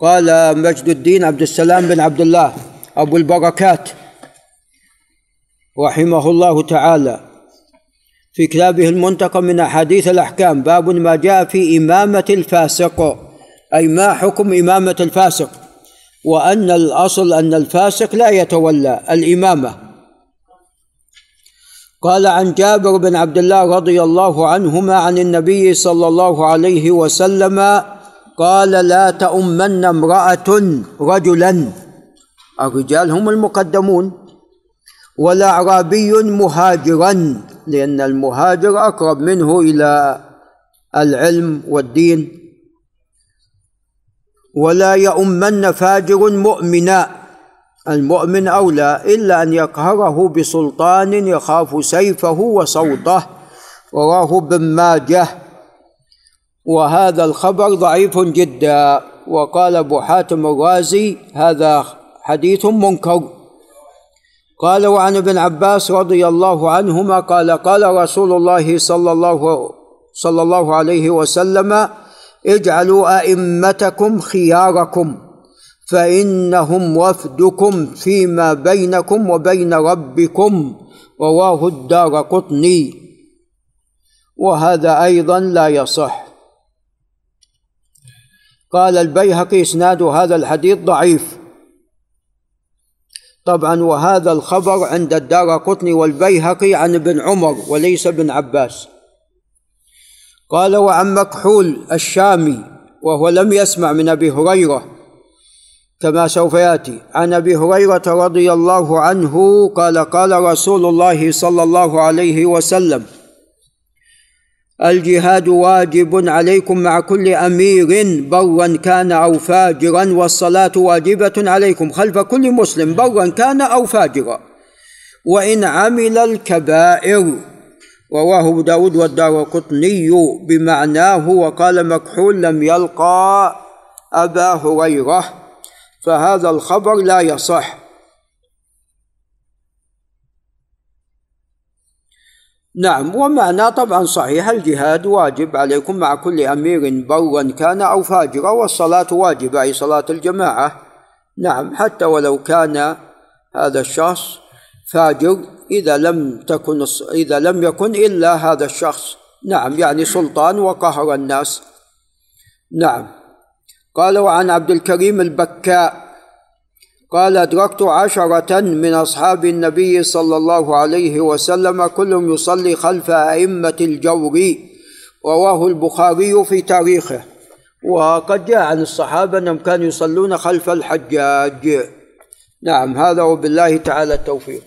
قال مجد الدين عبد السلام بن عبد الله أبو البركات رحمه الله تعالى. في كتابه المنتقى من أحاديث الأحكام باب ما جاء في إمامة الفاسق أي ما حكم إمامة الفاسق وأن الأصل أن الفاسق لا يتولى الإمامة. قال عن جابر بن عبد الله رضي الله عنهما عن النبي صلى الله عليه وسلم قال لا تؤمن امرأة رجلا. الرجال هم المقدمون. ولا أعرابي مهاجرا لأن المهاجر أقرب منه إلى العلم والدين. ولا يؤمن فاجر مؤمنا المؤمن أولى إلا أن يقهره بسلطان يخاف سيفه وصوته رواه ابن ماجه وهذا الخبر ضعيف جدا. وقال أبو حاتم الرازي هذا حديث منكر. قال وعن ابن عباس رضي الله عنهما قال قال رسول الله صلى الله صلى الله عليه وسلم اجعلوا أئمتكم خياركم فإنهم وفدكم فيما بينكم وبين ربكم. رواه الدار قطني. وهذا أيضا لا يصح. قال البيهقي إسناد هذا الحديث ضعيف. طبعا وهذا الخبر عند الدار قطني والبيهقي عن ابن عمر وليس ابن عباس. قال وعن مكحول الشامي وهو لم يسمع من أبي هريرة كما سوف يأتي. عن أبي هريرة رضي الله عنه قال قال رسول الله صلى الله عليه وسلم الجهاد واجب عليكم مع كل أمير. برا كان أو فاجرا والصلاة واجبة عليكم خلف كل مسلم. برا كان أو فاجرا. وإن عمل الكبائر رواه ابو داود والدار قطني بمعناه وقال مكحول لم يلقى أبا هريرة فهذا الخبر لا يصح. نعم ومعناه طبعا صحيح الجهاد واجب عليكم مع كل أمير برا كان أو فاجرا والصلاة واجبة أي صلاة الجماعة. نعم حتى ولو كان هذا الشخص فاجر إذا لم تكن إذا لم يكن إلا هذا الشخص. نعم يعني سلطان وقهر الناس. نعم. قال وعن عبد الكريم البكاء قال أدركت عشرة من أصحاب النبي صلى الله عليه وسلم كلهم يصلي خلف أئمة الجور رواه البخاري في تاريخه. وقد جاء عن الصحابة أنهم كانوا يصلون خلف الحجاج. نعم هذا وبالله تعالى التوفيق.